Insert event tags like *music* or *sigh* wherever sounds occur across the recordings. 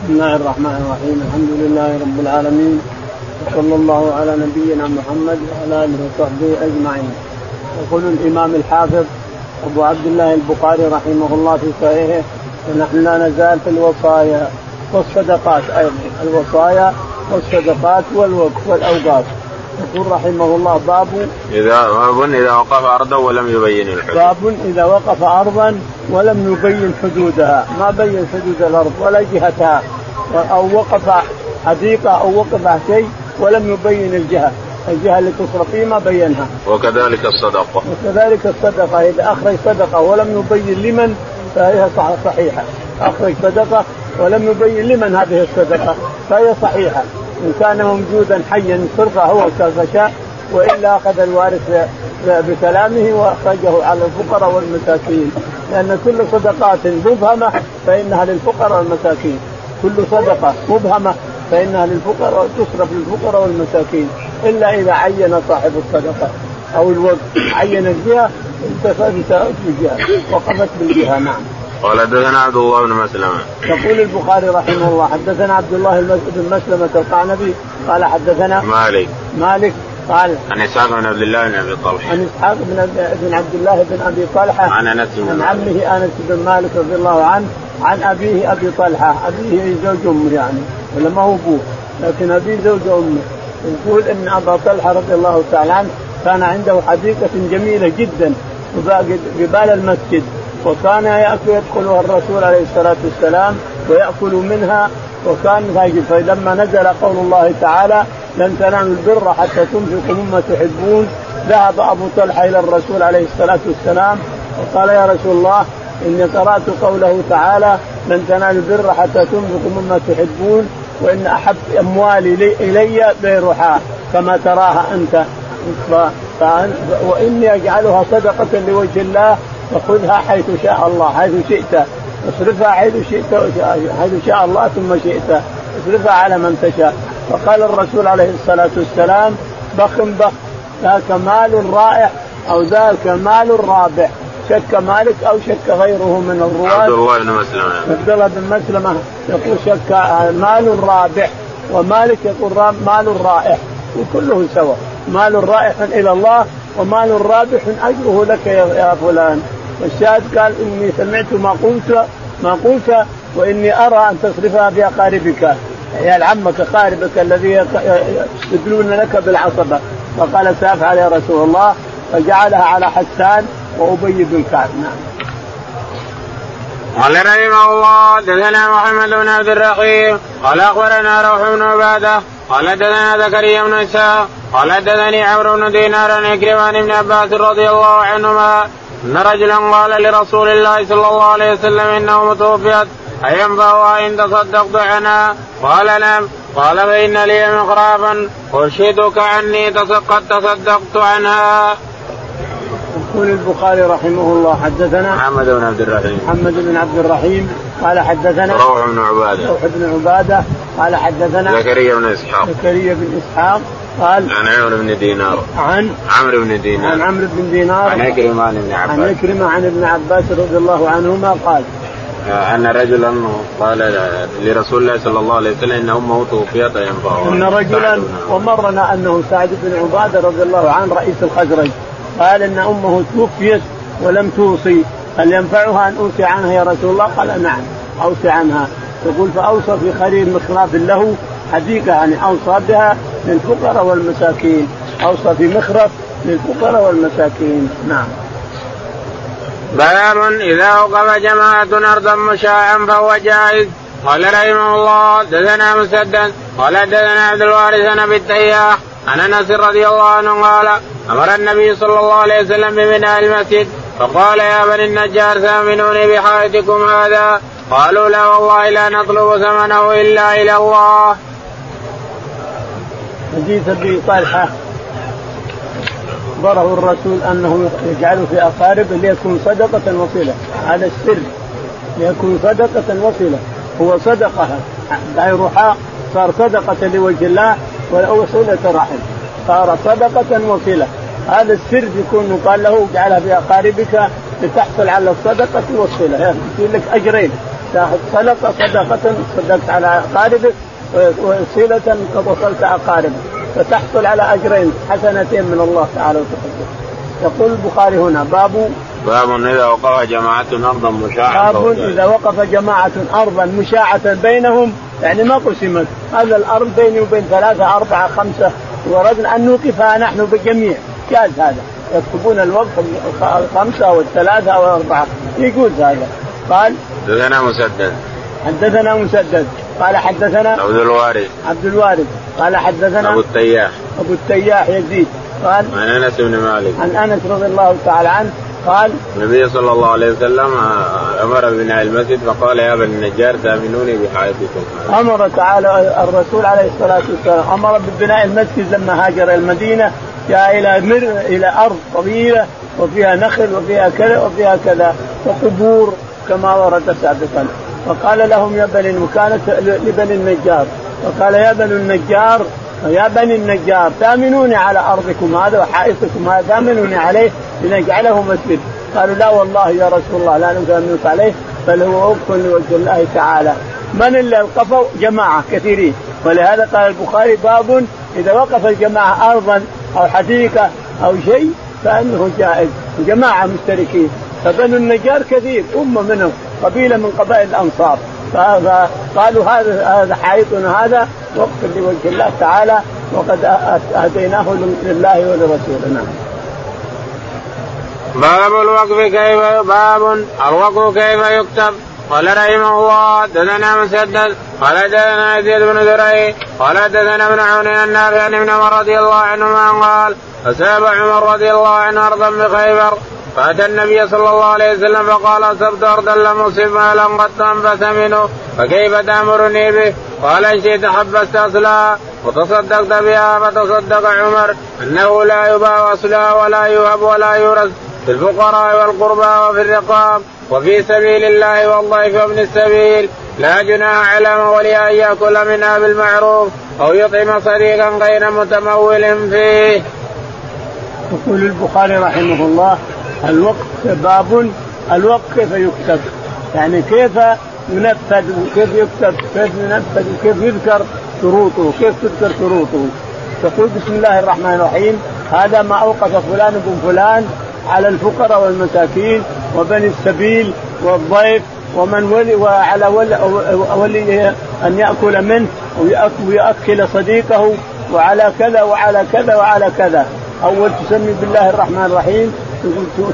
بسم الله الرحمن الرحيم. الحمد لله رب العالمين. وصلى الله على نبينا محمد وعلى آله وصحبه أجمعين. يقول الإمام الحافظ أبو عبد الله البخاري رحمه الله في صحيحه ونحن لا نزال في الوصايا والصدقات. أيضا الوصايا والصدقات والوقف والاوقاف يقول رحمه الله باب إذا باب إذا وقف أرضا ولم يبين الحدود باب إذا وقف أرضا ولم يبين حدودها ما بين حدود الأرض ولا جهتها أو وقف حديقة أو وقف شيء ولم يبين الجهة الجهة اللي تصرف فيه ما بينها. وكذلك الصدقة. وكذلك الصدقة إذا أخرج صدقة ولم يبين لمن فهي صحيحة. أخرج صدقة ولم يبين لمن هذه الصدقة فهي صحيحة. إن كان موجودا حيا صرفه هو كيف شاء والا أخذ الوارث بكلامه وأخرجه على الفقراء والمساكين. لأن كل صدقات مبهمة فإنها للفقراء والمساكين. كل صدقة مبهمة فإنها للفقراء تصرف للفقراء والمساكين. إلا إذا عين صاحب الصدقة أو الوقت. عين الجهه انتفت بالجهه وقفت بالجهة. نعم. قال حدثنا عبد الله بن مسلمة. يقول البخاري رحمه الله حدثنا عبد الله بن مسلمة القعنبي قال حدثنا مالك. مالك قال عن إسحاق بن عبد الله بن أبي طلحة. عن إسحاق بن بن عبد الله بن أبي طلحة عن أنس عن عمه أنس بن مالك رضي الله عنه عن أبيه أبي طلحة. أبيه زوج امه يعني ولا ما هو أبوه لكن أبيه زوج امه يقول إن أبا طلحة رضي الله تعالى عنه كان عنده حديقة جميلة جدا قبال المسجد. وكان ياكل يدخلها الرسول عليه الصلاة والسلام ويأكل منها وكان فلما نزل قول الله تعالى لن تنالوا البر حتى تنفقوا مما تحبون ذهب أبو طلحة إلى الرسول عليه الصلاة والسلام وقال يا رسول الله إني قرأت قوله تعالى لن تنالوا البر حتى تنفقوا مما تحبون وإن أحب أموالي إلي بيرها كما تراها. ف... وإني أجعلها صدقة لوجه الله فخذها حيث شاء الله حيث شئت. اصرفها حيث شئت حيث شاء الله ثم شئت. اصرفها على من تشاء. فقال الرسول عليه الصلاة والسلام بخ بخ ذاك مال رائع أو ذاك مال رابع شك مالك أو شك غيره من الرواة. عبد الله بن مسلمة. عبد الله بن مسلمة يقول شك مال رابع ومالك يقول مال رائع. وكله سواء. مال رائح إلى الله ومال رابح أجره لك يا فلان. والشاهد قال إني سمعت ما قلت ما قلت وإني أرى أن تصرفها في اقاربك عيال عمك اقاربك الذي يدلون لك بالعصبة. فقال سأفعل يا رسول الله. فجعلها على حسان وأبي بن كعب. نعم. قال رحمه الله دثنا محمد بن عبد الرحيم قال أخبرنا روح بن عبادة قال دثنا زكريا بن اسحاق قال دثني عمرو بن دينار عن عكرمه بن عباس رضي الله عنهما إن رجلا قال لرسول الله صلى الله عليه وسلم انه توفيت أينفعها إن تصدقت عنها؟ قال نعم قال فإن لي مخرافا أرشدك عني قد تصدقت عنها. يقول البخاري رحمه الله حدثنا محمد بن عبد الرحيم محمد بن عبد الرحيم قال حدثنا روح بن عبادة روح بن عبادة قال حدثنا زكريا بن إسحاق زكريا بن إسحاق قال عن عمرو بن دينار. عن عمرو بن دينار. عن عمرو بن دينار. عن عكرمة عن ابن عباس. عن عكرمة عن ابن عباس رضي الله عنهما قال أن رجلا قال لرسول الله صلى الله عليه وسلم ان امه توفيت ينفعها إن رجلا ومرنا أنه سعد بن عبادة رضي الله عنه رئيس الخزرج. قال إن أمه توفيت ولم توصي. هل ينفعها أن أوصي عنها يا رسول الله؟ قال نعم أوصي عنها. يقول فأوصى في خليل مخراف له حديقة يعني أوصى بها للفقراء والمساكين. أوصى في مخرف للفقراء والمساكين. نعم. باب إذا اوقف جماعة أرضا مشاعا فهو جائز. قال رحمه الله دثنا مسدد قال دثنا عبد الوارث بن التياح عن أنس رضي الله عنه قال أمر النبي صلى الله عليه وسلم ببناء المسجد فقال يا بني النجار ثامنوني بحائطكم هذا. قالوا لا والله لا نطلب ثمنه إلا إلى الله. حديث ابي طلحة. اخبره الرسول أنه يجعله في أقارب ليكون صدقة وصلة. هذا السر. ليكون صدقة وصلة. هو صدقة. بيرحاء صار صدقة لوجه الله وصلة رحم. صار صدقة وصلة. هذا السر يكون قال له اجعلها في أقاربك لتحصل على الصدقة والصلة. يصير لك أجرين. صدقة صدقة صدقت على أقاربك. وصله قد وصلت اقاربك فتحصل على أجرين حسنتين من الله تعالى وتقدم يقول البخاري هنا باب باب إذا وقف جماعة أرضا مشاعة باب إذا وقف جماعة أرضا مشاعة بينهم يعني ما قسمت. هذا الأرض بيني وبين ثلاثة أربعة خمسة وردنا أن نوقفها نحن بالجميع. جاز هذا. يكتبون الوقف الخمسة والثلاثة والأربعة. يجوز هذا. قال حدثنا مسدد. حدثنا مسدد. قال حدثنا عبد الوارث. عبد الوارث. قال حدثنا أبو التياح. أبو التياح يزيد. قال عن أنس بن مالك. عن أنس رضي الله تعالى عنه قال النبي صلى الله عليه وسلم أمر ببناء المسجد فقال يا بني النجار تامنوني بحائطكم أمر تعالى الرسول عليه الصلاة والسلام أمر ببناء المسجد لما هاجر المدينة جاء إلى مر إلى أرض طويلة وفيها نخل وفيها كذا وفيها كذا وقبور كما ورد سابقا. فقال لهم يا بني وكانت لبني النجار. فقال يا بني النجار يا بني النجار تامنوني على أرضكم هذا وحائطكم هذا تامنوني عليه لنجعله مسجد. قالوا لا والله يا رسول الله لا نؤمنك عليه بل هو وقف لوجه الله تعالى. من اللي اوقفوا جماعة كثيرين. ولهذا قال البخاري باب إذا وقف الجماعة ارضا أو حديقة أو شيء فإنه جائز. جماعة مشتركين. فبنو النجار كثير أمة منهم. قبيلة من قبائل الأنصار. فقالوا هذا هذا حائطنا هذا وقف لوجه الله تعالى وقد أهديناه لله ولرسوله. نعم. باب الوقف كيف باب الوقف كيف يكتب. قال رحمه الله دثنا مسدد قال دثنا يزيد بن ذري قال دثنا ابن عون النافع عن ابن عمر رضي الله عنهما قال أصاب عمر رضي الله عنه أرضا بخيبر. فأتى النبي صلى الله عليه وسلم فقال أصبت أرضا لم أصب مالا قد أنبت منه فكيف تأمرني به؟ قال إن شئت حبست أصلها وتصدقت بها فتصدق عمر أنه لا يباع أصلها ولا يهب ولا يورث في الفقراء والقربى وفي الرقاب وفي سبيل الله والضيف وابن السبيل لا جناح على مولي أن يأكل منها بالمعروف أو يطعم صديقا غير متمول فيه. يقول البخاري رحمه الله الوقت باب الوقت كيف يكتب؟ يعني كيف ينفذ وكيف يكتب؟ كيف ينفذ وكيف يذكر شروطه؟ وكيف تذكر شروطه؟ تقول بسم الله الرحمن الرحيم هذا ما أوقف فلان بن فلان على الفقراء والمساكين وبني السبيل والضيف ومن ولي وعلى ولي, ولي أن يأكل منه ويأكل صديقه وعلى كذا وعلى كذا وعلى كذا. أول تسمي بالله الرحمن الرحيم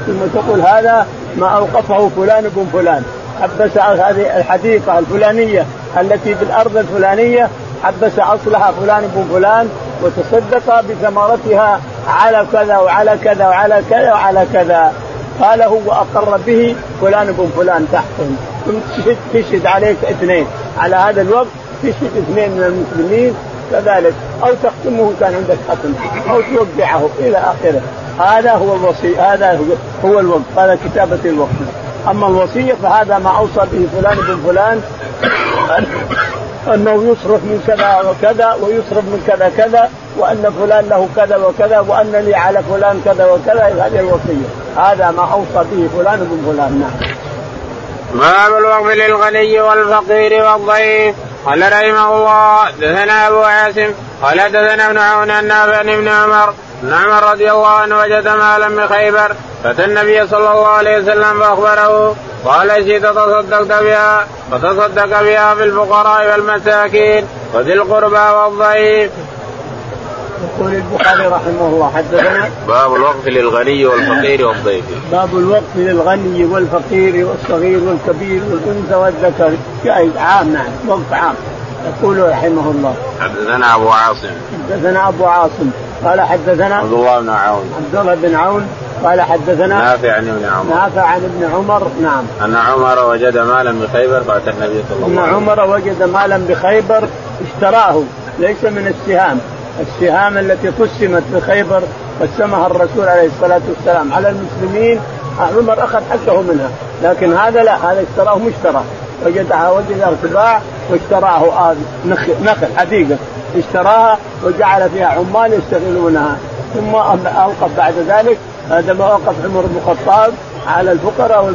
ثم تقول هذا ما أوقفه فلان بن فلان. حبس هذه الحديقة الفلانية التي في الأرض الفلانية حبس أصلها فلان بن فلان وتصدق بثمرتها على كذا وعلى كذا وعلى كذا وعلى كذا. قال هو أقر به فلان بن فلان تحتهم ثم تشهد عليك اثنين. على هذا الوقت تشهد اثنين من المسلمين كذلك. أو تختمه كان عندك ختم أو توقعه إلى آخره. هذا هو الوصي هذا هو الوقت هذا كتابة الوقت أما الوصيه فهذا ما أوصى به فلان بن فلان أنه يصرف من كذا وكذا ويصرف من كذا كذا وأن فلان له كذا وكذا وأن لي على فلان كذا وكذا هذه الوصية. هذا ما أوصى به فلان بن فلان. نعم. باب الوقف للغني والفقير والضيف قال رحمه الله دثنا أبو عاصم قال دثنا ابن عون النافع ابن عمر ابن عمر رضي الله عنه وجد مالا من خيبر فأتى النبي صلى الله عليه وسلم فأخبره قال شئت تصدقت بها فتصدق بها في الفقراء والمساكين وذي القربى والضعيف. يقول البخاري رحمه الله حدثنا باب الوقف للغني والفقير والضيف. باب الوقف للغني والفقير والصغير والكبير والأنثى والذكر جائز عام نعم وقف عام. يقول رحمه الله. حدثنا أبو عاصم. حدثنا أبو عاصم قال حدثنا عبد الله بن عون. عبد الله بن عون قال حدثنا نافع عن ابن عمر. نافع عن ابن عمر نعم. أن عمر وجد مالا بخيبر فاتى النبي صلى الله عليه وسلم. ان عمر وجد مالا بخيبر اشتراه ليس من السهام. السهام التي قسمت بخيبر قسمها الرسول عليه الصلاة والسلام. على المسلمين عمر أخذ حقه منها. لكن هذا لا هذا اشتراه مشترى. وجدها وجد ارتباع واشتراه نخل, نخل حديقة. اشتراها وجعل فيها عمال يشتغلونها ثم أوقف بعد ذلك هذا ما وقف عمر بن الخطاب على الفقراء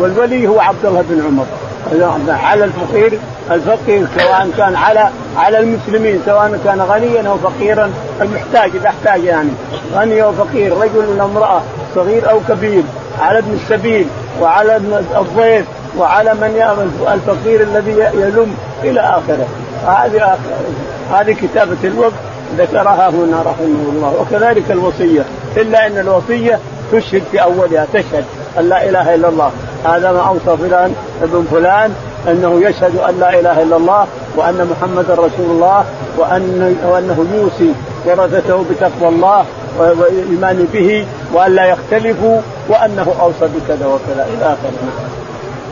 والولي هو عبد الله بن عمر. على الفقير الفقير سواء كان على على المسلمين سواء كان غنيا أو فقيرا المحتاج إذا احتاج يعني. غني أو فقير رجل أو امرأة صغير أو كبير على ابن السبيل وعلى الضيف وعلى من الفقير الذي يلم إلى آخره. هذه هذه كتابة الوقت ذكرها هنا رحمه الله. وكذلك الوصية. إلا إن الوصية تشهد في أولها تشهد أن لا إله إلا الله. هذا ما أوصى فلان ابن فلان أنه يشهد أن لا إله إلا الله وأن محمدا رسول الله وأن وأنه يوصي ورثته بتقوى الله والايمان به وأن لا يختلفوا وأنه أوصى بكذا وكذا. إلى آخره.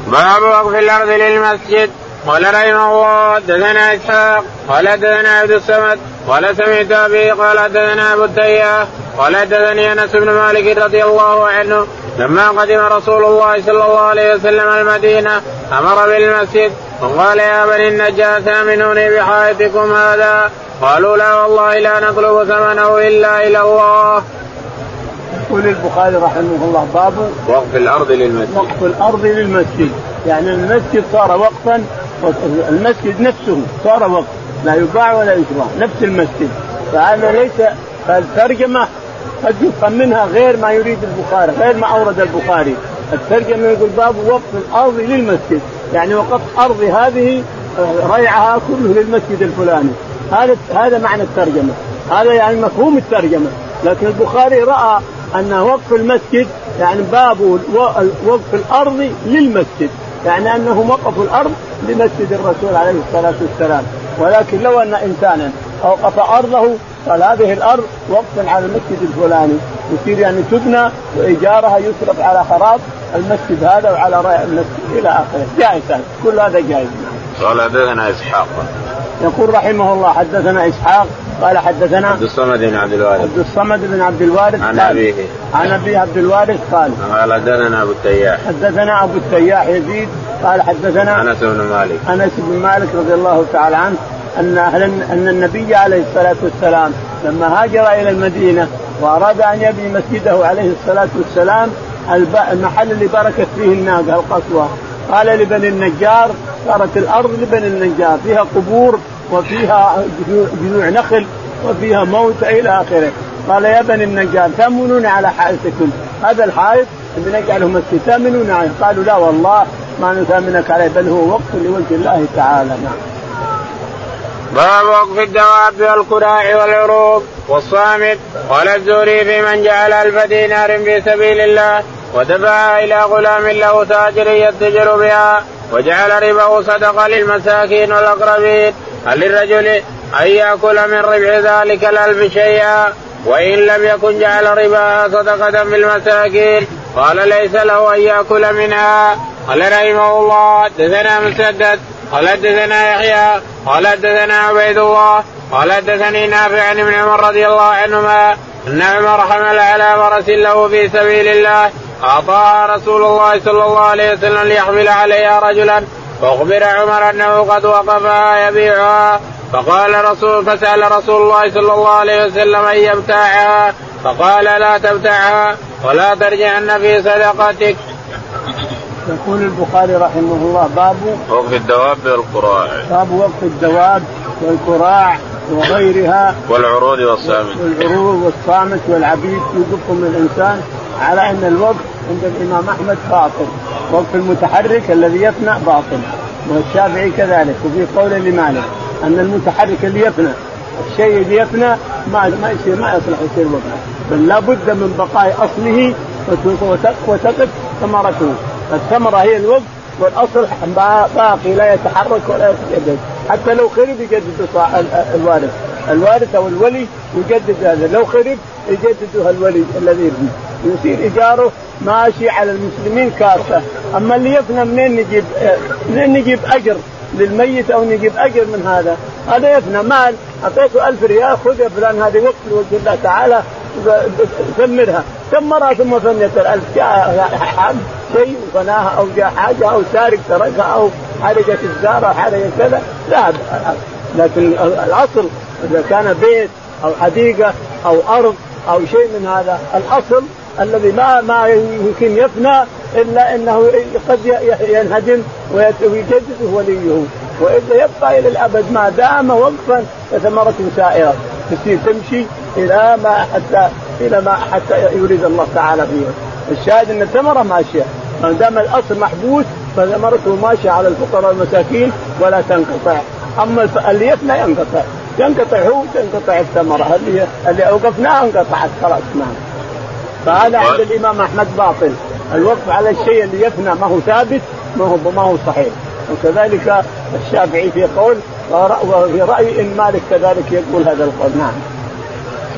باب وقف الأرض للمسجد. قال رحمه الله دثنا إسحاق قال دثنا عبد الصمد قال سمعت أبي قال دثنا أبو التياه قال دثني أنس بن مالك رضي الله عنه لما قدم رسول الله صلى الله عليه وسلم المدينة أمر بالمسجد وقال يا بني النجاة ثامنوني بحائطكم هذا؟ قالوا لا والله لا نطلب ثمنه إلا إلى الله. يقول البخاري رحمه الله باب وقف الأرض للمسجد. وقف الأرض للمسجد. يعني المسجد صار وقفا المسجد نفسه صار وقف لا يباع ولا يشرى نفس المسجد. فهذا ليس الترجمه قد يفهم منها غير ما يريد البخاري غير ما أورد البخاري. الترجمة يقول باب وقف الأرض للمسجد. يعني وقف أرض هذه ريعها كله للمسجد الفلاني. هذا هذا معنى الترجمة. هذا يعني مفهوم الترجمة. لكن البخاري رأى أن وقف المسجد يعني باب وقف الأرض للمسجد. يعني أنه وقف الأرض لمسجد الرسول عليه الصلاة والسلام. ولكن لو أن إنسانا أوقف أرضه قال هذه الأرض وقف على المسجد الفلاني. يصير يعني تبنى وإيجارها يصرف على خراب المسجد هذا وعلى رأي المسجد إلى آخره. جائز كل هذا جائز. قال حدثنا إسحاق. يقول رحمه الله حدثنا إسحاق قال حدثنا عبد الصمد بن عبد الوارث. عبد الصمد بن عبد الوارث عن أبيه. عن أبي عبد الوارث قال قال حدثنا أبو التياح. حدثنا أبو التياح يزيد قال حدثنا أنس بن مالك. أنس بن مالك رضي الله تعالى عنه أن أهل أن النبي عليه الصلاة والسلام لما هاجر إلى المدينة وأراد أن يبني مسجده عليه الصلاة والسلام المحل اللي بركت فيه الناقة القصوى قال لبني النجار صارت الأرض لبني النجار فيها قبور وفيها جذوع نخل وفيها موت إلى آخره. قال يا بني النجار تأمنون على حائطكم. هذا الحائط اللي نجعله مسجد تأمنون عليه. قالوا لا والله ما نثامنك عليه بل هو وقف لوجه الله تعالى. نعم. باب وقف الدواب والكراع والعروض. والصامت. قال الزوري في من جعل ألف دينار في سبيل الله ودفعها إلى غلام له تاجر يتجر بها وجعل ربه صدقة للمساكين والأقربين. هل للرجل أن يأكل من ربح ذلك الألف شيئا وإن لم يكن جعل رباها صدقة بالمساكين قال ليس له أن يأكل منها. قال رحمه الله. دثنا مسدد. قال حدثنا يحيى. قال حدثنا عبيد الله. قال حدثني نافع عن ابن عمر رضي الله عنهما أن عمر حمل على فرس له في سبيل الله. أعطاها رسول الله صلى الله عليه وسلم ليحمل عليها رجلا. فأخبر عمر أنه قد وقفها يبيعها. فقال رسول فسأل رسول الله صلى الله عليه وسلم أن يبتاعها فقال لا تبتعها ولا ترجعن في صدقتك. يقول البخاري رحمه الله باب وقف الدواب والقراع باب وقف الدواب والكراع وغيرها. والعروض والصامت. والعروض والصامت والعبيد يوقفهم الإنسان على أن الوقف عند الإمام أحمد باطل. وقف المتحرك الذي يفنى باطل. والشافعي كذلك. وفي قول لمالك أن المتحرك اللي يفنى الشيء اللي يفنى ما ما يصير ما يصلح يصير وقف. بل لابد من بقاء أصله وتقف ثمرته. الثمرة هي الوقف والأصل باقي لا يتحرك ولا يتجدد. حتى لو خرب يجدد الوارث. الوارث أو الولي يجدد هذا. لو خرب يجددها الولي الذي يبني يصير إيجاره ماشي على المسلمين كافه أما اللي يفنى منين نجيب منين نجيب أجر للميت أو نجيب أجر من هذا؟ هذا يفنى مال. أعطيته ألف ريال خذ يا فلان هذه وقت لوجه الله تعالى ثمرها ثمرها ثم فنيت الألف؟ جاء حد شيء وفناها أو جاء حاجة أو سارق تركها أو حرقت الزارة أو حرقت كذا. لا لكن الأصل إذا كان بيت أو حديقة أو أرض أو شيء من هذا الأصل الذي ما ما يمكن يفنى إلا إنه قد ينهدم ويجدد وليه. واذا يبقى إلى الأبد ما دام وقفا فثمرته سائره تصير تمشي إلى ما حتى إلى ما حتى يريد الله تعالى فيه. الشاهد أن الثمرة ماشية. ما دام الأصل محبوس فثمرته ماشية على الفقراء والمساكين ولا تنقطع. أما اللي يفنى ينقطع. ينقطع هو تنقطع الثمرة. اللي اللي أوقفناها انقطعت خلاص نعم فهذا عند الإمام أحمد باطل. الوقف على الشيء اللي يفنى ما هو ثابت ما هو ما هو صحيح. وكذلك الشافعي في قول وفي رأي إن مالك كذلك يقول هذا القول. نعم.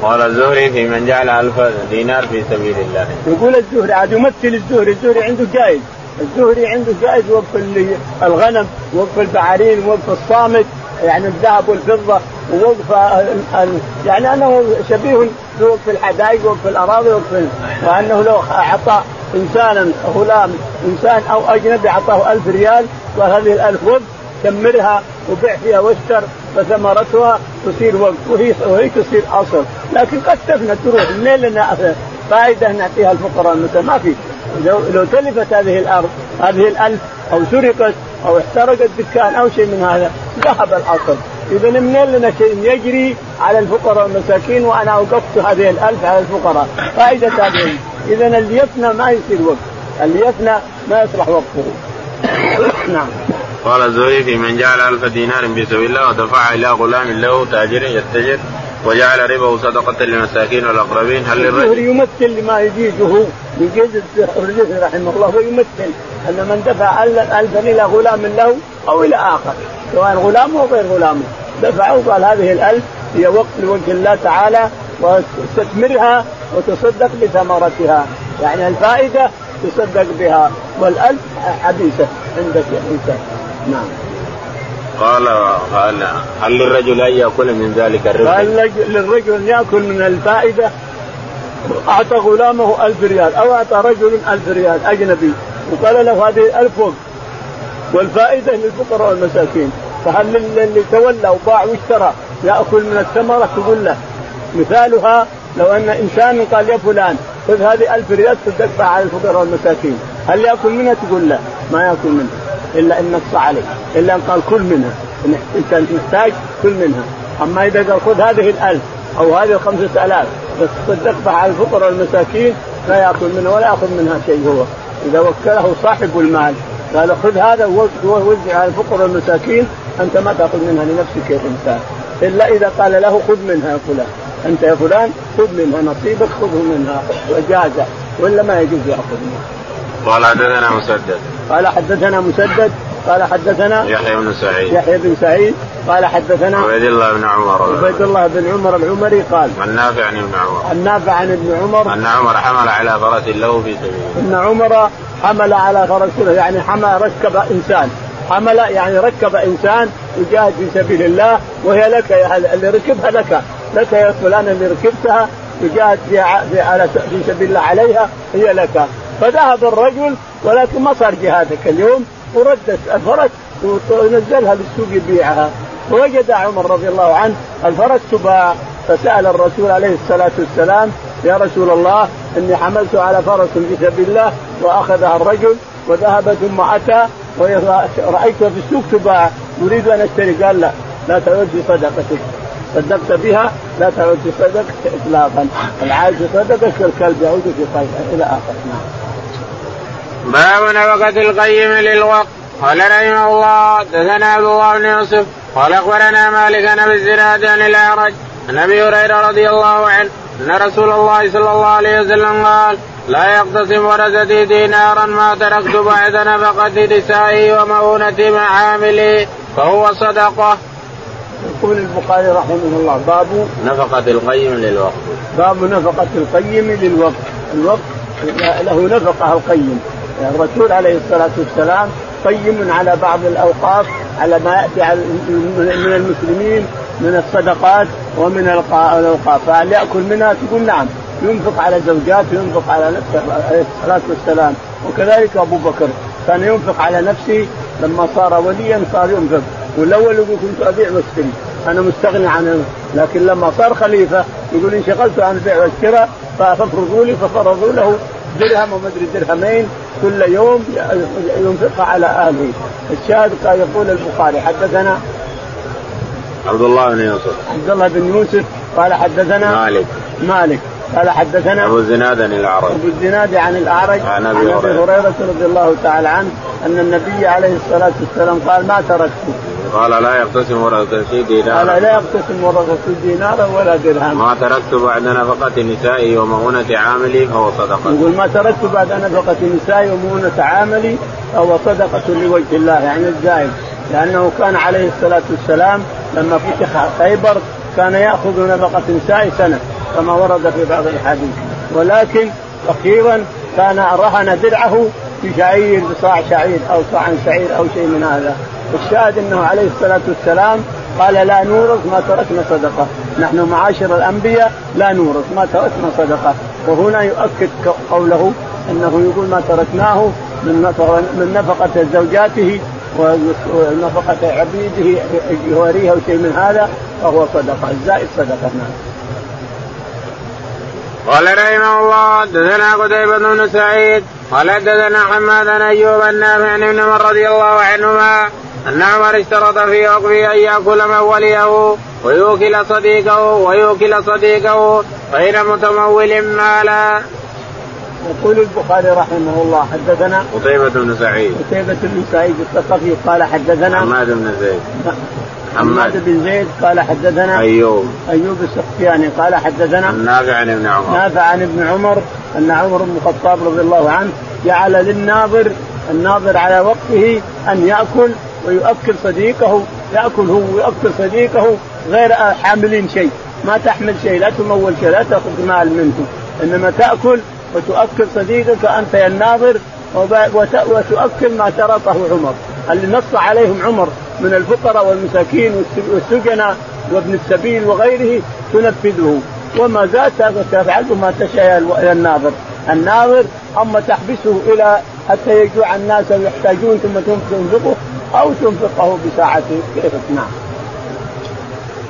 قال الزهري في من جعل ألف دينار في سبيل الله. يقول الزهري عاد يمثل الزهري. الزهري عنده جائز. الزهري عنده جائز وقف الغنم وقف البعارين وقف الصامت. يعني الذهب والفضة ووقف يعني أنه شبيه بوقف الحدائق وقف الأراضي وقف وأنه لو أعطى إنسانا غلام إنسان أو أجنبي أعطاه ألف ريال وهذه الألف وقف كمرها وبيع فيها واشتر فثمرتها تصير وقف وهي وهي تصير أصل. لكن قد تفنى تروح منين لنا فائدة نعطيها الفقراء مثلا ما في. لو لو تلفت هذه الأرض هذه الألف أو سرقت أو احترق الدكان أو شيء من هذا ذهب الاصل إذا منين لنا شيء يجري على الفقراء والمساكين وأنا أوقفت هذه الألف على الفقراء؟ فائدة هذه. إذا اللي يفنى ما يصير وقف اللي يفنى ما يصلح وقفه *coughs* نعم. قال الزهري في من جعل ألف دينار في سبيل الله ودفع إلى غلام له تاجر يتجر. وجعل ربه صدقة للمساكين والأقربين. هل للرجل يمثل لما يجيزه يجيز الرجل رحمه الله ويمثل أن من دفع ألفا إلى غلام له أو إلى آخر سواء غلامه أو غير غلامه. دفعه وقال هذه الألف هي وقت لوجه الله تعالى واستثمرها وتصدق بثمرتها. يعني الفائدة تصدق بها والألف حبيسة عندك يا إنسان نعم. قال قال هل للرجل أن يأكل من ذلك الربح؟ قال للرجل أن يأكل من الفائدة. أعطى غلامه ألف ريال أو أعطى رجل ألف ريال أجنبي. وقال له هذه الألف وقف والفائدة للفقراء والمساكين. فهل اللي تولى وباع واشترى يأكل من الثمرة؟ تقول له. مثالها لو أن إنسان قال يا فلان خذ هذه ألف ريال تصدق على الفقراء والمساكين. هل يأكل منها؟ تقول لا ما يأكل منها. إلا إن نص عليه إلا إن قال كل منها. أنت محتاج كل منها. أما إذا قال خذ هذه الألف أو هذه الخمسة آلاف تصدق على الفقراء والمساكين لا ياكل منها ولا يأخذ منها شيء هو. إذا وكله صاحب المال قال خذ هذا ووزع على الفقراء والمساكين أنت ما تأخذ منها لنفسك يا إنسان. إلا إذا قال له خذ منها يا فلان. أنت يا فلان خذ منها نصيبك خذه منها وجازه. ولا ما يجوز يأخذ منها. قال حدثنا مسدد. قال حدثنا مسدد قال حدثنا يحيى بن سعيد. يحيى بن سعيد قال حدثنا عبيد الله بن عمر. عبيد الله بن عمر العمري قال عن نافع عن ابن عمر. النافع عن ابن عمر. أن عمر حمل على فرس له في سبيل إن عمر حمل على فرس يعني حمل ركب إنسان. حمل يعني ركب إنسان يجاهد في سبيل الله وهي لك يا اللي ركبها لك. لك يا فلان اللي ركبتها يجاهد في على في سبيل الله عليها هي لك. فذهب الرجل ولكن ما صار جهادك اليوم وردت الفرس ونزلها للسوق يبيعها. ووجد عمر رضي الله عنه الفرس تباع فسأل الرسول عليه الصلاة والسلام يا رسول الله إني حملت على فرس في سبيل الله وأخذها الرجل وذهب ثم أتى ورايتها في السوق تباع أريد أن أشتري. قال لا لا تعود بصدقتك صدقت بها لا تعود بصدقتك اطلاقا. العائد بصدقه كالكلب يعود في صدقه إلى آخر. نعم. باب نفقة القيم للوقت قال رحمه الله دثنا أبو الله بن يوسف قال أخبرنا مالك عن أبي الزناد عن الأعرج عن أبي هريرة رضي الله عنه أن رسول الله صلى الله عليه وسلم قال لا يقتسم ورثتي دينارا ما تركت بعد نفقة نسائي ومؤونة معاملي فهو صدقة. يقول البخاري رحمه الله باب نفقة القيم للوقت. باب نفقة القيم للوقت، الوقت له نفقة القيم الرسول عليه الصلاة والسلام قيم على بعض الأوقاف على ما يأتي من المسلمين من الصدقات ومن الأوقاف. فهل يأكل منها؟ تقول نعم. ينفق على زوجاته ينفق على نفسه عليه الصلاة والسلام. وكذلك أبو بكر كان ينفق على نفسه لما صار وليا صار ينفق. والأول يقول كنت أبيع واشتري. أنا مستغني عن لكن لما صار خليفة يقول انشغلت عن البيع والشراء فافرضوا لي ففرضوا له. درهم ومدري درهمين كل يوم ينفقها على أهله. الشاهد قال يقول البخاري حدثنا عبد الله بن يوسف. عبد الله بن يوسف قال حدثنا مالك. مالك. قال حدثنا أبو الزناد عن الأعرج. أبو الزناد عن الأعرج عن أبي هريرة. رضي الله تعالى عنه أن النبي عليه الصلاة والسلام قال ما تركت قال لا يقتسم ورثتي قال دينارا لا يقتسم ورثة دينارا ولا درهم ما تركت بعد نفقة نسائي ومؤونة عاملي فهو صدقة يقول ما تركت بعد نفقة نسائي ومؤونة عاملي فهو صدقة لوجه الله يعني الزائد. لأنه كان عليه الصلاة والسلام لما فتح خيبر كان يأخذ نفقة نسائي سنة. كما ورد في بعض الحديث ولكن أخيرا كان رهن درعه بشعير بصاع شعير أو صاع شعير أو شيء من هذا. الشاهد أنه عليه الصلاة والسلام قال لا نورث ما تركنا صدقة. نحن معاشر الأنبياء لا نورث ما تركنا صدقة. وهنا يؤكد قوله أنه يقول ما تركناه من من نفقة زوجاته ونفقة عبيده جواريها وشيء من هذا فهو صدقة الزائد صدقة. نعم. قال رحمه الله حدثنا قتيبة بن سعيد قال حدثنا حماد بن أيوب النافع عن ابن عمر رضي الله عنهما أن عمر اشترط في عقبه أن يأكل من وليه ويوكل صديقه ويوكل صديقه غير متمول مالا. يقول البخاري رحمه الله حدثنا قتيبة بن سعيد. قتيبة بن سعيد الثقفي قال حدثنا حماد بن زيد. حماد بن زيد قال حدثنا أيوب. أيوب السختياني قال حدثنا النافع عن ابن عمر. نافع عن ابن عمر أن عمر بن الخطاب رضي الله عنه جعل للناظر الناظر على وقته أن يأكل ويؤكل صديقه يأكل هو ويؤكل صديقه غير حامل شيء. ما تحمل شيء لا تمول شيء لا تأخذ مال منه. إنما تأكل وتؤكل صديقك أنت يا الناظر وتؤكل ما تركه عمر. اللي نص عليهم عمر. من الفقراء والمساكين والسجناء وابن السبيل وغيره تنفذه وما زاد تفعل ما تشاء يا الناظر. الناظر أما تحبسه إلى حتى يجوع الناس ويحتاجون ثم تنفقه أو تنفقه بساعته كيف نعم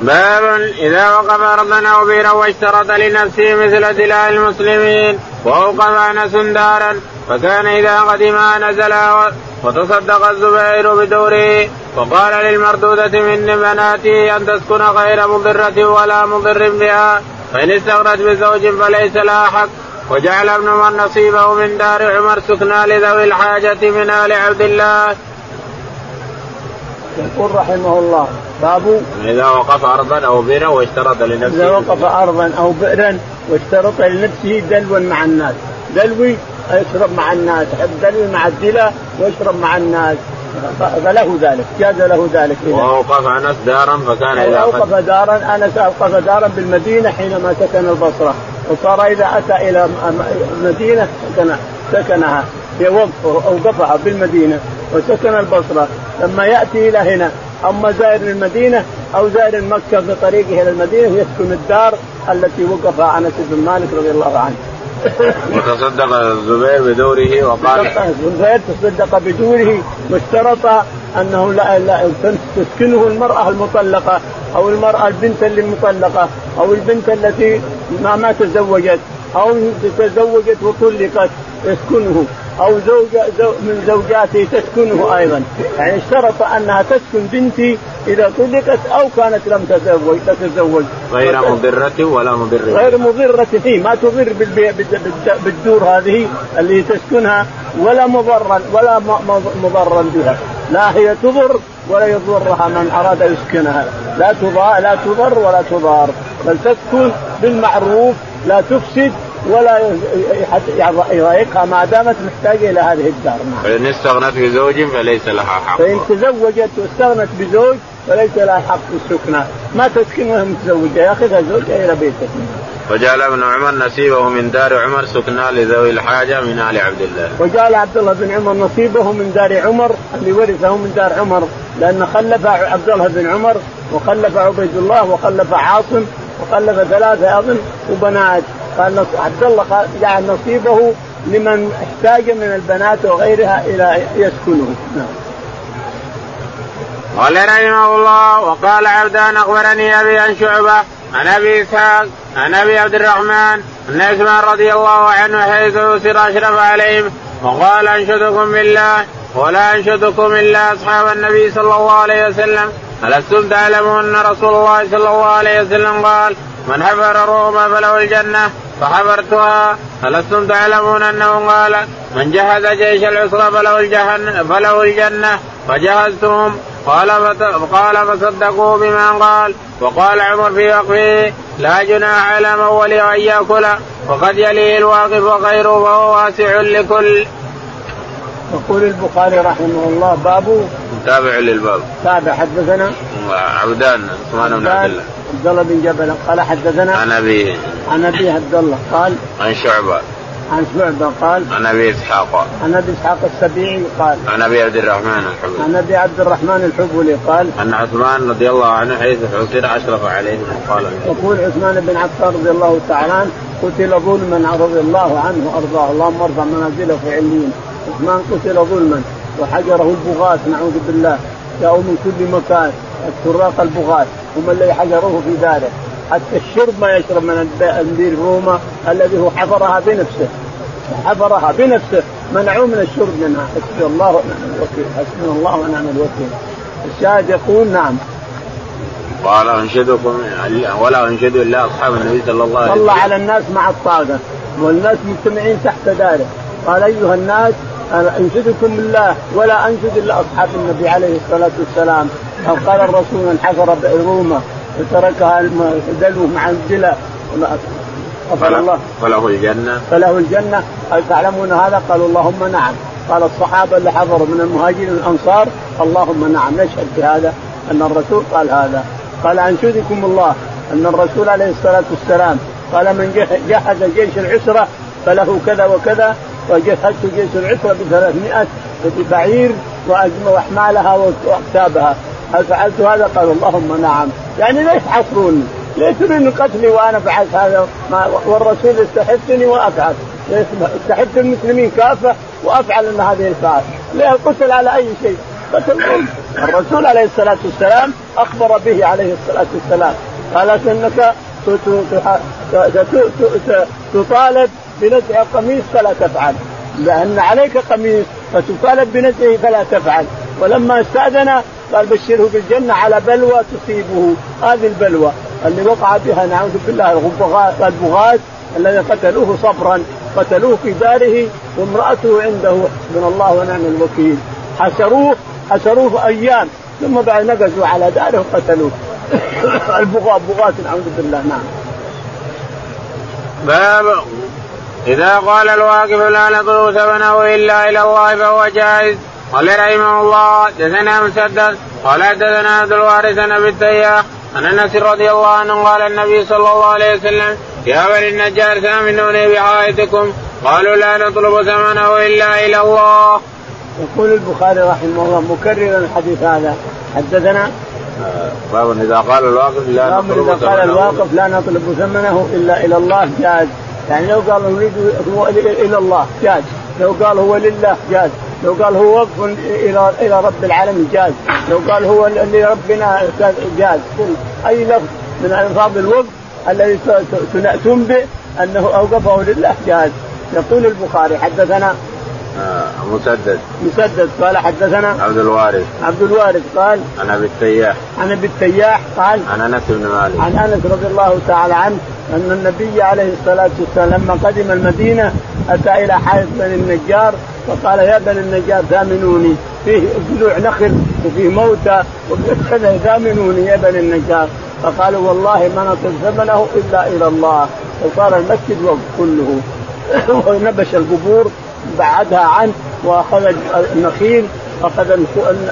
باب إذا وقف ارضا أو بيرا واشترط لنفسه مثل دلاء المسلمين وأوقف أنس دارا فكان إذا قدم نزل وتصدق الزبير بدوره. وقال للمردودة من بناته أن تسكن غير مضرة ولا مضر بها فإن استغنت بزوج فليس لها حق. وجعل ابن عمر نصيبه من دار عمر سكنى لذوي الحاجة من آل عبد الله. يقول رحمه الله باب إذا وقف أرضا أو بئرا واشترط لنفسه. إذا وقف أرضا أو بئرا واشترط لنفسه دلوا مع الناس. دلوي يشرب مع الناس دلوي مع الدلة ويشرب مع الناس. فله ذلك جاز له ذلك إذا وأوقف أنس دارا فكان إذا أوقف دارا أنس أوقف دارا بالمدينة حينما سكن البصرة وصار إذا أتى إلى المدينة سكن سكنها أوقفها بالمدينة وسكن البصرة. لما يأتي إلى هنا أما زائر المدينة أو زائر مكة في طريقه إلى المدينة يسكن الدار التي وقفها أنس بن مالك رضي الله عنه. وتصدق الزبير بدوره وقال الزبير تصدق بدوره واشترط أنه لا, لا تسكنه المرأة المطلقة أو المرأة البنت اللي مطلقه أو البنت التي ما ما تزوجت أو تزوجت وطلقت يسكنه. أو زوجة زو من زوجاته تسكنه أيضا. يعني اشترط أنها تسكن بنتي إذا طلقت أو كانت لم تتزوج تتزوج. غير مضرة ولا مضرة غير مضرة. هي ما تضر بالدور هذه اللي تسكنها ولا مضرا ولا مضرا بها. لا هي تضر ولا يضرها من أراد يسكنها. لا تضار لا تضر ولا تضار. بل تسكن بالمعروف لا تفسد ولا يضايقها ما دامت محتاجة إلى هذه الدار. نعم. فإن استغنت بزوج فليس لها حق. فإن تزوجت واستغنت بزوج فليس لها حق في السكنى ما تسكن وهي متزوجه ياخذها زوجها إلى بيته وجعل ابن عمر نصيبه من دار عمر سكنى لذوي الحاجة من آل عبد الله. وجعل عبد الله بن عمر نصيبه من دار عمر اللي ورثه من دار عمر لأن خلف عبد الله بن عمر وخلف عبيد الله وخلف عاصم وخلف ثلاثة أظن وبنات. قال عبد الله قال جعل نصيبه لمن احتاج من البنات وغيرها إلى يسكنه نعم. قال رحمه الله وقال عبدان أخبرني أبي عن شعبة عن أبي إسحاق عن أبي عبد الرحمن ان عثمان رضي الله عنه حيث يسر أشرف عليهم وقال أنشدكم بالله ولا أنشدكم إلا أصحاب النبي صلى الله عليه وسلم ألستم تعلمون أن رسول الله صلى الله عليه وسلم قال من حفر روما فله الجنة فحفرتها ألستم تعلمون أنه قال من جهز جيش العسرى فله الجنة فله الجنة فجهزتهم. قال قال فصدقوا بما قال وقال عمر في وقفه لا جناح على من ولي أن يأكل وقد يليه الواقف وغيره وهو واسع لكل. يقول البخاري رحمه الله باب تابع للباب. تابع حدثنا؟ عبدان عثمان بن عبد الله. عبد الله بن جبل قال حدثنا عن ابيه عن أبي عبد الله قال عن شعبة. عن شعبة قال عن أبي إسحاق. عن أبي إسحاق السبيعي قال عن أبي عبد الرحمن الحبولي عن أبي عبد الرحمن الحبولي قال أن عثمان رضي الله عنه حيث حصر أشرف عليهم قال يقول عثمان بن عفان رضي الله تعالى عنه قتل ظلما رضي الله عنه وأرضاه. اللهم ارفع منازله في عليين عثمان قتل ظلما وحجره البغاة نعوذ بالله. جاءوا من كل مكان. السراق البغاة هم الذي حجروه في داره حتى الشرب ما يشرب من البير روما الذي هو حفرها بنفسه. حفرها بنفسه منعوه من الشرب منها. حسبي الله ونعم الوكيل. حسبنا الله ونعم الوكيل. الشاهد يقول نعم. قال أنشدكم ولا أنشد إلا أصحاب النبي صلى الله عليه وسلم. صلى على الناس مع الطاقة. والناس مجتمعين تحت داره قال أيها الناس أنشدكم بالله ولا أنشد إلا أصحاب النبي عليه الصلاة والسلام. أو قال الرسول من حفر روما وتركها دلو مع الجلة غفر الله. فله الجنة. فله الجنة. هل تعلمون هذا؟ قالوا اللهم نعم. قال الصحابة اللي حضروا من المهاجرين الأنصار اللهم نعم. نشهد بهذا أن الرسول قال هذا. قال أنشدكم الله أن الرسول عليه الصلاة والسلام قال من جهز جيش العسرة فله كذا وكذا وجهزت جيش العسرة ب 300 بعير وأحمالها وأكتابها. هل فعلت هذا؟ قال اللهم نعم. يعني ليش تحصروني؟ ليش تريدون قتلي وأنا فعلت هذا؟ والرسول استحثني وأفعل. استحث المسلمين كافة وأفعل أن هذه الفعل ليه القتل على أي شيء. قتل الرسول عليه الصلاة والسلام أخبر به عليه الصلاة والسلام. قال إنك تطالب بنزع قميص فلا تفعل. لأن عليك قميص فتطالب بنزعه فلا تفعل. ولما استأذن قال بشره بالجنة على بلوى تصيبه. هذه البلوى اللي وقع بها نعوذ بالله البغاة الذي قتلوه صبرا قتلوه في داره وامرأته عنده. من الله ونعم الوكيل. حسروه حسروه أيام ثم بعد نقزوا على داره وقتلوه. *coughs* البغاة بغاة نعوذ بالله نعم. باب إذا قال الواقف لا نطلب ثمنه إلا إلى الله فهو جائز. قال رحمه الله دثنا مسدد قال حدثنا عبد الوارث بن التياح عن أنس رضي الله عنه قال النبي صلى الله عليه وسلم يا بني النجار ثامنوني بحائطكم قالوا لا نطلب ثمنه إلا إلى الله. يقول البخاري رحمه الله مكررا الحديث هذا. حدثنا؟ باب إذا قال الواقف لا نطلب إذا قال الواقف لا نطلب ثمنه إلا إلى الله جاز. يعني لو قال نريد هو إلى الله جاز. لو قال هو لله جاز. لو قال هو وقف إلى إلى رب العالمين جاز. لو قال هو لربنا جاز. أي لفظ من ألفاظ الوقف الذي تنبئ أنه أوقفه لله جاز. يقول البخاري حدثنا آه مسدد. مسدد. قال حدثنا عبد الوارث. عبد الوارث قال عن أبي التياح. عن أبي التياح قال عن أنس بن مالك. عن أنس رضي الله تعالى عنه أن النبي عليه الصلاة والسلام لما قدم المدينة أتى إلى حائط بني النجار فقال يا بني النجار ثامنوني. فيه جذوع نخل وفيه موتى. وكذا ثامنوني يا بني النجار فقالوا والله ما نطلب ثمنه إلا إلى الله. وصار المسجد وقف كله. *coughs* ونبش القبور بعدها عنه وأخذ النخيل أخذ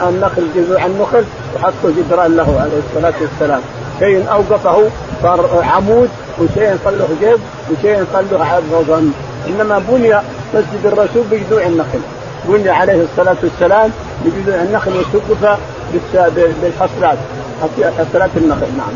النخل جذوع النخل وحطه جدران له عليه الصلاة والسلام. شيء أوقفه صار عمود وشيء صار له جيب وشيء صار له عظم إنما بني مسجد الرسول بجذوع النخل. بني عليه الصلاة والسلام بجذوع النخل وسقف بالحصلات حصلات النخل نعم.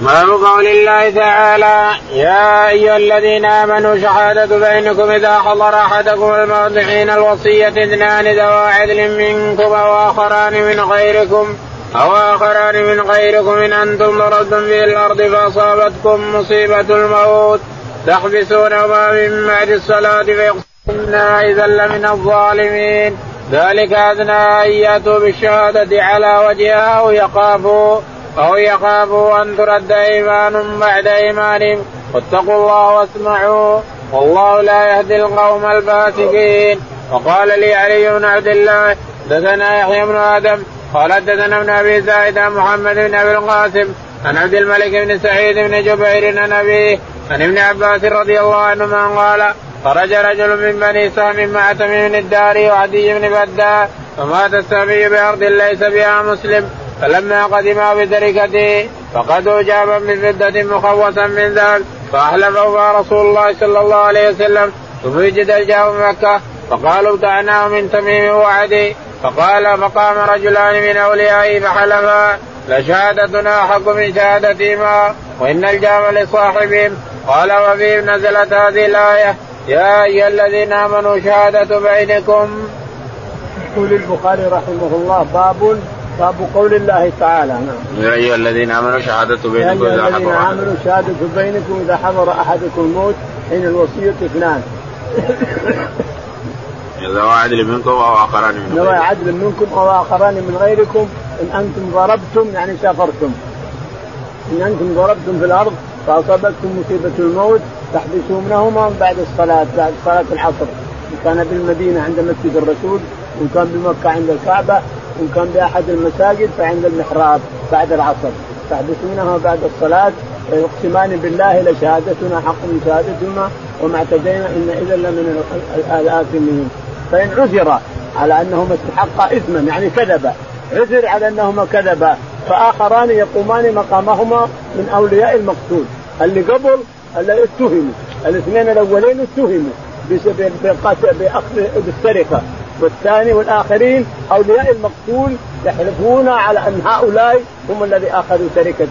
باب قول الله تعالى يا أيها الذين آمنوا شهادة بينكم إذا حضر أحدكم الموت حين الوصية اثنان ذوى عدل منكم واخران من غيركم أو آخران من غيركم إن أنتم ضربتم في الأرض فأصابتكم مصيبة الموت. تحبسونهما من بعد الصلاة فيقسمون إذا لمن الظالمين. ذلك أدنى أن يأتوا بالشهادة على وجهها أو يخافوا أو يخافوا أن ترد إيمان بعد إيمانهم. واتقوا الله واسمعوا والله لا يهدي القوم الفاسقين. وقال لي علي بن عبد الله دثنا يحيى بن آدم قال حدثنا ابن أبي زايد عن محمد بن أبي القاسم عن عبد الملك بن سعيد بن جبير عن أبيه عن ابن عباس رضي الله عنهما قال خرج رجل من بني سهم مع تميم الداري وعدي بن بدا فمات السامي بأرض ليس بها مسلم. فلما قدما بتركته فقدوا جابا من فضة مخوصا من ذهب فأحلفه رسول الله صلى الله عليه وسلم. ثم وجد الجاب مكة فقالوا ابتعناه من تميم وعدي فقال فقام رجلان من أوليائه فحلفا لشهادتنا احق من شهادتهما وإن الجام لصاحبهم. قال وفيه نزلت هذه الآية يا أيها الذين آمنوا شهادة بينكم. يقول البخاري رحمه الله باب باب قول الله تعالى نعم. يا أيها الذين آمنوا شهادة بينكم إذا حضر الذين آمنوا شهادة بينكم إذا حضر أحدكم الموت حين الوصية اثنان ذوى عدل منكم أو آخران من ذوى عدل منكم أو آخران من غيركم إن أنتم ضربتم يعني سافرتم إن أنتم ضربتم في الأرض فاصابتكم مصيبة الموت تحبسونهما بعد الصلاة بعد صلاة العصر. إن كان بالمدينة عند مسجد الرسول وإن كان بمكة عند الكعبة وإن كان بأحد المساجد فعند المحراب بعد العصر. تحبسونها بعد الصلاة فيقسمان بالله لشهادتنا حق من شهادتهما وما اعتدينا إن إذا لمن الآثمين. فإن عثر على أنهما استحقا إثما يعني كذبا عثر على أنهما كذبا فآخران يقومان مقامهما من أولياء المقتول. اللي قبل اللي اتهموا. الاثنين الأولين اتهموا بأخذ بالسرقة. والثاني والآخرين أولياء المقتول يحلفون على أن هؤلاء هم الذي أخذوا سرقة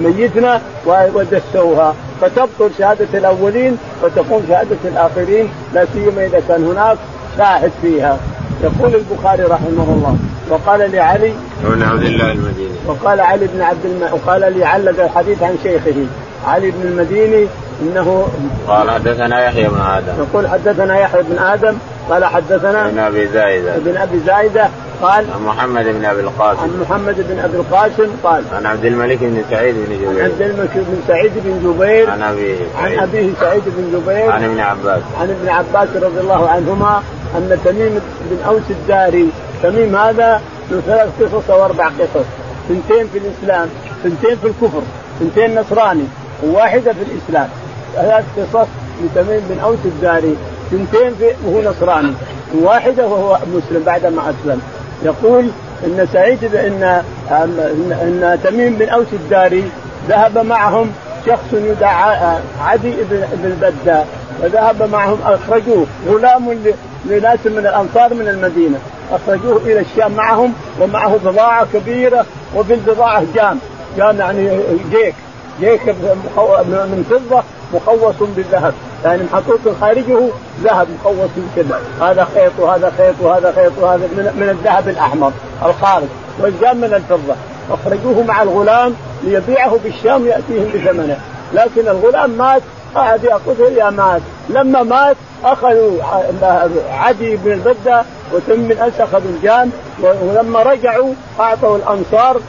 ميتنا ودسوها. فتبطل شهادة الأولين وتقوم شهادة الآخرين لا سيما إذا كان هناك شاهد فيها. يقول البخاري رحمه الله وقال لعلي بن عبد الله المديني. وقال علي بن عبد الم... وقال لي علق الحديث عن شيخه علي بن المديني إنه قال حدثنا يحيى بن آدم. يقول حدثنا يحيى بن آدم قال حدثنا ابن أبي زايدة. ابن أبي زايدة قال عن محمد بن أبي القاسم. عن محمد بن أبي القاسم قال عن عبد الملك بن سعيد بن جبير. عن عبد الملك بن سعيد بن جبير عن أبيه عن أبيه سعيد بن جبير عن ابن عباس. عن ابن عباس رضي الله عنهما أن تميم بن أوس الداري تميم هذا له ثلاث قصص أو أربع قصص. اثنتين في الإسلام اثنتين في الكفر اثنتين نصراني وواحدة في الإسلام. ثلاث قصص لتميم بن أوس الداري اثنتين وهو نصراني وواحده وهو مسلم بعد ما أسلم. يقول إن سعيد ان ان, تميم بن أوس الداري ذهب معهم شخص يدعى عدي بن بدة وذهب معهم أخرجوه غلام لناس من الأنصار من المدينة. أخرجوه إلى الشام معهم ومعه بضاعة كبيرة وفي البضاعه جام. جام يعني جيك. جيك من فضة مخوص بالذهب. يعني محطوط خارجه ذهب مخوص كذا هذا خيط وهذا خيط وهذا خيط وهذا من الذهب الأحمر الخارج. والجام من الفضة. أخرجوه مع الغلام ليبيعه بالشام يأتيهم بثمنه. لكن الغلام مات قعد ياخذه إلى مات. لما مات أخذوا عدي بن البدة وتميم اخذوا الجام ولما رجعوا أعطوا الأنصار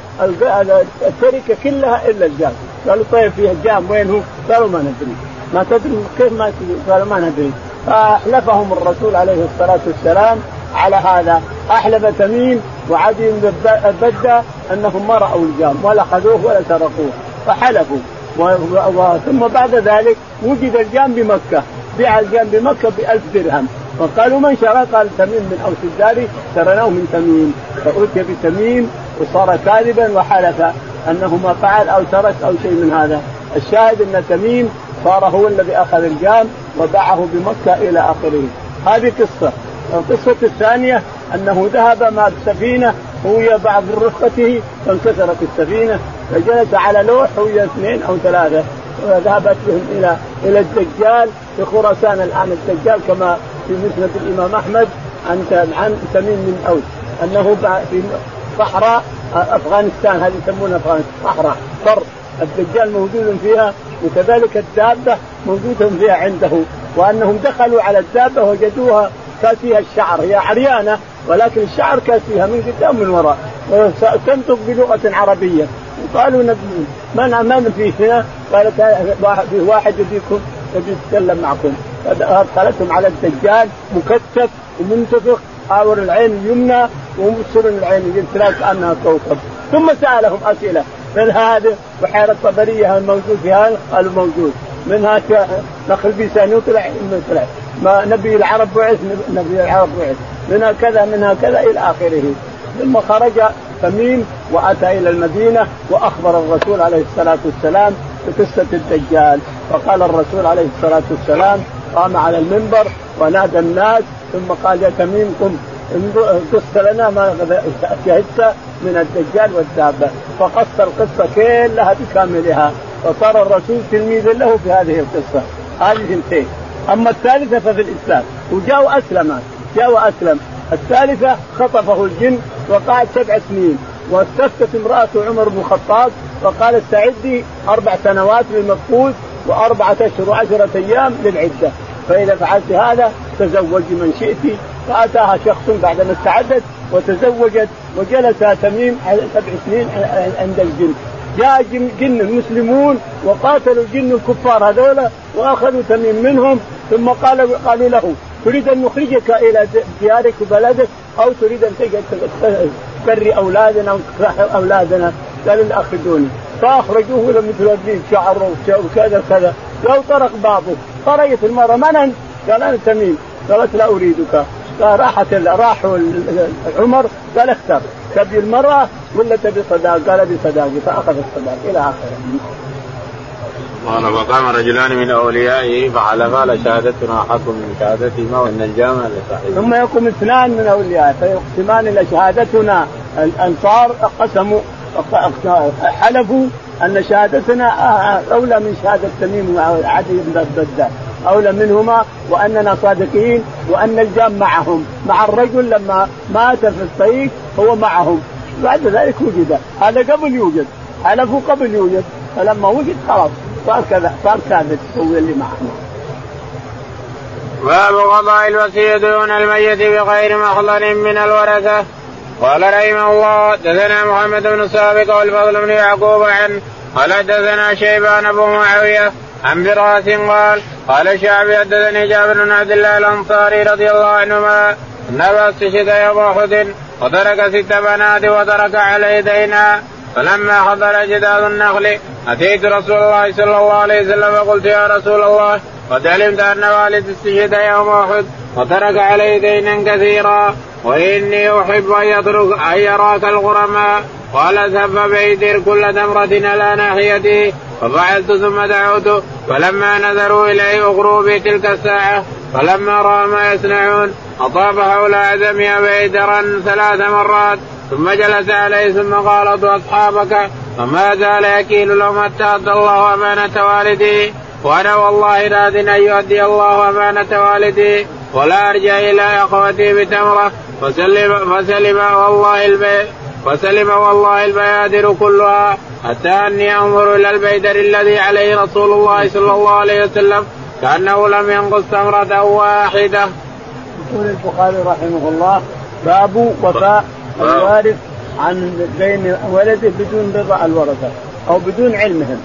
التركه كلها إلا الجام قالوا طيب فيها الجام وين هو؟ قالوا ما ندري. ما تدري كيف ما؟ قالوا ما ندري. فأحلفهم الرسول عليه الصلاة والسلام على هذا. أحلف تميم وعدي بن البدة أنهم ما رأوا الجام ولا اخذوه ولا سرقوه. فحلفوا. ثم بعد ذلك وجد الجام بمكة. بيع الجام بمكة بألف درهم. فقالوا من شرى؟ قال تميم بن أوس الداري شرناه من تميم. فأتي بتميم وصار كاذبا وحلف أنه ما فعل أو ترك أو شيء من هذا. الشاهد أن تميم صار هو الذي أخذ الجام وباعه بمكة إلى آخره. هذه قصة. القصة الثانية أنه ذهب مع السفينة هو بعض رفقته فانكسرت السفينة. فجلس على لوح هو اثنين أو ثلاثة وذهبت بهم إلى إلى الدجال في خراسان الآن. الدجال كما في مسند الإمام أحمد عن عن تميم بن أوس أنه في صحراء أفغانستان هذه يسمونها أفغانستان صحراء بر. الدجال موجود فيها وكذلك الدابة موجودة فيها عنده. وأنهم دخلوا على الدابة وجدوها كاسيها الشعر هي عريانة ولكن الشعر كاسيها من قدام ومن وراء وتنطق بلغة عربية. قالوا من من في هنا؟ قالت في واحد يبيكم يبي يتكلم معكم. أدخلتهم على الدجال مكتف ومنتفخ حاور العين اليمنى ومبصر العين اليسرى كانها كوكب. ثم سألهم أسئلة. من هذا بحيرة طبرية الموجود فيها؟ قالوا موجود. منها نخل بيسان يطلع يطلع. ما نبي العرب بعث نبي العرب بعث. منها كذا منها كذا إلى آخره. ثم خرج تميم وأتى إلى المدينة وأخبر الرسول عليه الصلاة والسلام بقصة الدجال. فقال الرسول عليه الصلاة والسلام قام على المنبر ونادى الناس ثم قال يا تميم قم قص لنا ما شهدت من الدجال والدابة. فقص القصة كلها بكاملها. فصار الرسول تلميذا له في هذه القصة. هذه اثنتين أما الثالثة ففي الإسلام. وجاء واسلم جاء وأسلم. الثالثة خطفه الجن وقعد سبع سنين. واستفتت امرأة عمر بن الخطاب فقال استعدي أربع سنوات للمفقود وأربعة أشهر وعشرة أيام للعدة. فإذا فعلت هذا تزوجي من شئت. فأتاها شخص بعدما استعدت وتزوجت وجلس تميم سبع سنين عند الجن. جاء جن, جن المسلمون وقاتلوا الجن الكفار هذولا وأخذوا تميم منهم. ثم قالوا قالوا له تريد أن نخرجك إلى ديارك وبلدك أو تريد أن تبري أولادنا أولادنا قال اخرجوني فأخرجوه مثل الدين شعر وكذا كذا لو طرق بابه خرجت المراه من انت؟ قال أنا تميم. قالت لا أريدك. فراحت راحوا عمر قال اختر. تبي المراه ولا تبي صداق؟ قال ابي صداقي فأخذ الصداق إلى آخره. قال فقام رجلان من أوليائه فحلفا لشهادتنا احق من شهادتهما وإن الجامع لصحيح. ثم يقوم اثنان من أوليائه فيقسمان لشهادتنا الأنصار قسموا حلفوا أن شهادتنا أولى من شهادة تميم وعدي بن الدجال أولى منهما وأننا صادقين وأن الجام معهم. مع الرجل لما مات في الطريق هو معهم. بعد ذلك وجد هذا قبل يوجد حلفوا قبل يوجد فلما وجد خلاص. صار كذا صار ثابت هو اللي معه باب قضاء الوصية دون الميت بغير مخضر من الورثة. قال رحمه الله دثنا محمد بن السابق والفضل بن يعقوب عن قال حدثنا شيبان ابو معاوية عن براس قال قال الشعبي حدثني جابر بن عبد الله الأنصاري رضي الله عنهما أن ابا استشهد يوم أحد وترك ست بنات وترك عليه دينا فلما حضر جداد النخل أتيت رسول الله صلى الله عليه وسلم فقلت يا رسول الله قد علمت أن والد استشهد يوم أحد وترك عليه دينا كثيرا وإني أحب أن يترك أن يراك الغرماء. قال اذهب فبيدر كل تمرة على ناحيتي ففعلت ثم دعوت فلما نظروا إليه أغروا بي تلك الساعة فلما رأى ما يصنعون أطاف حول عدمها بيدرا ثلاث مرات ثم جلس عليه ثم قال أصحابك فما زال يكيل لهم حتى ادى الله امانه والدي وأنا والله راض ان يؤدي الله امانه والدي ولا ارجع إلى اخوتي بتمره فسلم فسلم والله البيت فسلم والله البيادر كلها حتى اني انظر إلى البيدر الذي عليه رسول الله صلى الله عليه وسلم كانه لم ينقص تمره واحدة. يقول البخاري رحمه الله باب وفاء الوارث عن بين ولده بدون رضا الورثة أو بدون علمهم.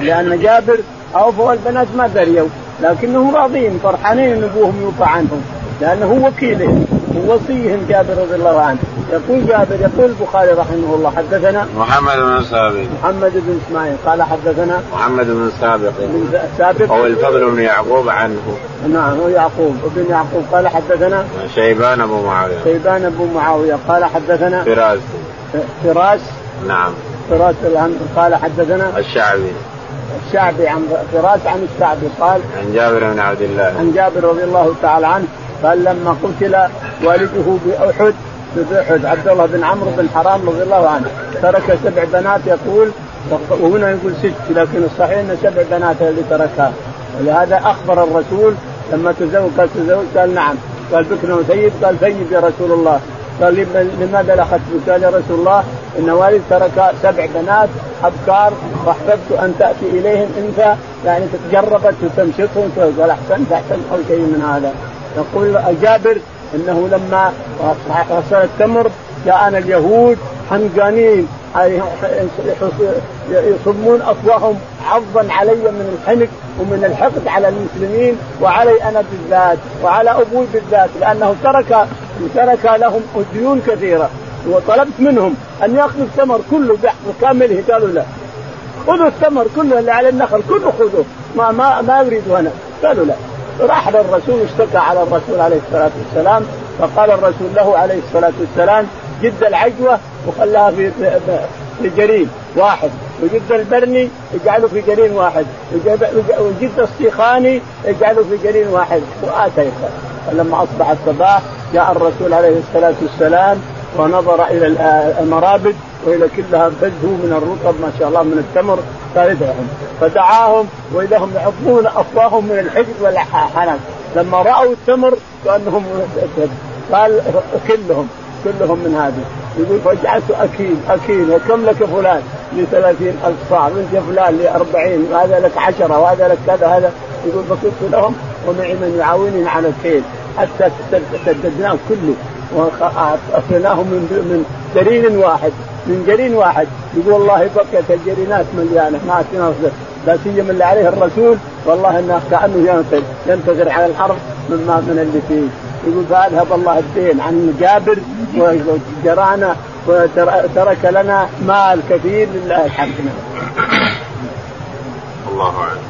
لأن جابر اوفوا البنات ما دريوا لكنهم راضين فرحانين إن أبوهم يوفى عنهم لأنه هو وكيلهم ووصيهم جابر رضي الله عنه. يقول جابر يقول البخاري رحمه الله حدثنا محمد بن سابق. محمد بن إسماعيل قال حدثنا محمد بن سابق. بن سابق. أو الفضل بن يعقوب عنه. نعم هو يعقوب. ابن يعقوب قال حدثنا شيبان أبو معاوية. شيبان أبو معاوية قال حدثنا فراس فراس. نعم. فراس قال حدثنا. الشعبي. الشعبي عن فراس عن الشعبي قال. عن جابر بن عبد الله. عن جابر رضي الله تعالى عنه قال لما قتل والده بأحد بأحد عبد الله بن عمرو بن حرام رضي الله عنه ترك سبع بنات يقول وهنا يقول ست لكن الصحيح إن سبع بنات اللي تركها. ولهذا أخبر الرسول لما تزوج قال تزوج؟ قال نعم. قال بكر وثيب قال ثيب يا رسول الله. قال لماذا ختم؟ قال يا رسول الله إن والدي ترك سبع بنات أبكار واحببت أن تأتي إليهم أنت يعني تجربت وتمسكهم قال أحسنت أحسنت أو شيء من هذا يقول جابر إنه لما حصل التمر جاءنا اليهود حمقانين يصمون أفواههم حظا علي من الحنك ومن الحقد على المسلمين وعلي أنا بالذات وعلى أبوي بالذات لأنه ترك ترك لهم ديون كثيرة وطلبت منهم أن يأخذوا الثمر كله بكامله قالوا لا. خذوا الثمر كله اللي على النخل كله خذوه ما ما ما اريد أنا. قالوا لا. راح للرسول اشتكى على الرسول عليه الصلاة والسلام فقال الرسول له عليه الصلاة والسلام جد العجوة وخلاها في في جرين واحد وجد البرني اجعله في جرين واحد وجد الصيحاني اجعله في جرين واحد واتيت فلما أصبح الصباح جاء الرسول عليه الصلاة والسلام ونظر إلى المرابد وإلى كلها بذو من الرطب ما شاء الله من التمر ادعهم فدعاهم وإذا هم يعضون أفواههم من الحجر والحنان. لما رأوا التمر كأنهم قال كلهم كلهم من هذه. يقول فجعلت اكيل اكيل وكم لك فلان؟ ل 30000 صاع وانت فلان ل 40 وهذا لك 10 وهذا لك كذا هذا. يقول فكلت لهم ومعي من يعاونني على الكيل حتى سددناه كله. واخذناه من من جرين واحد. من جرين واحد. يقول والله بقيت الجرينات مليانه ما تنصر لا سيما اللي عليه الرسول. والله إنه كأنه ينطر ينتظر على الحرب مما من اللي فيه. يقول فأذهب الله الدين عن جابر وجرانا وترك لنا مال كثير لله. الحمد الله أعلم.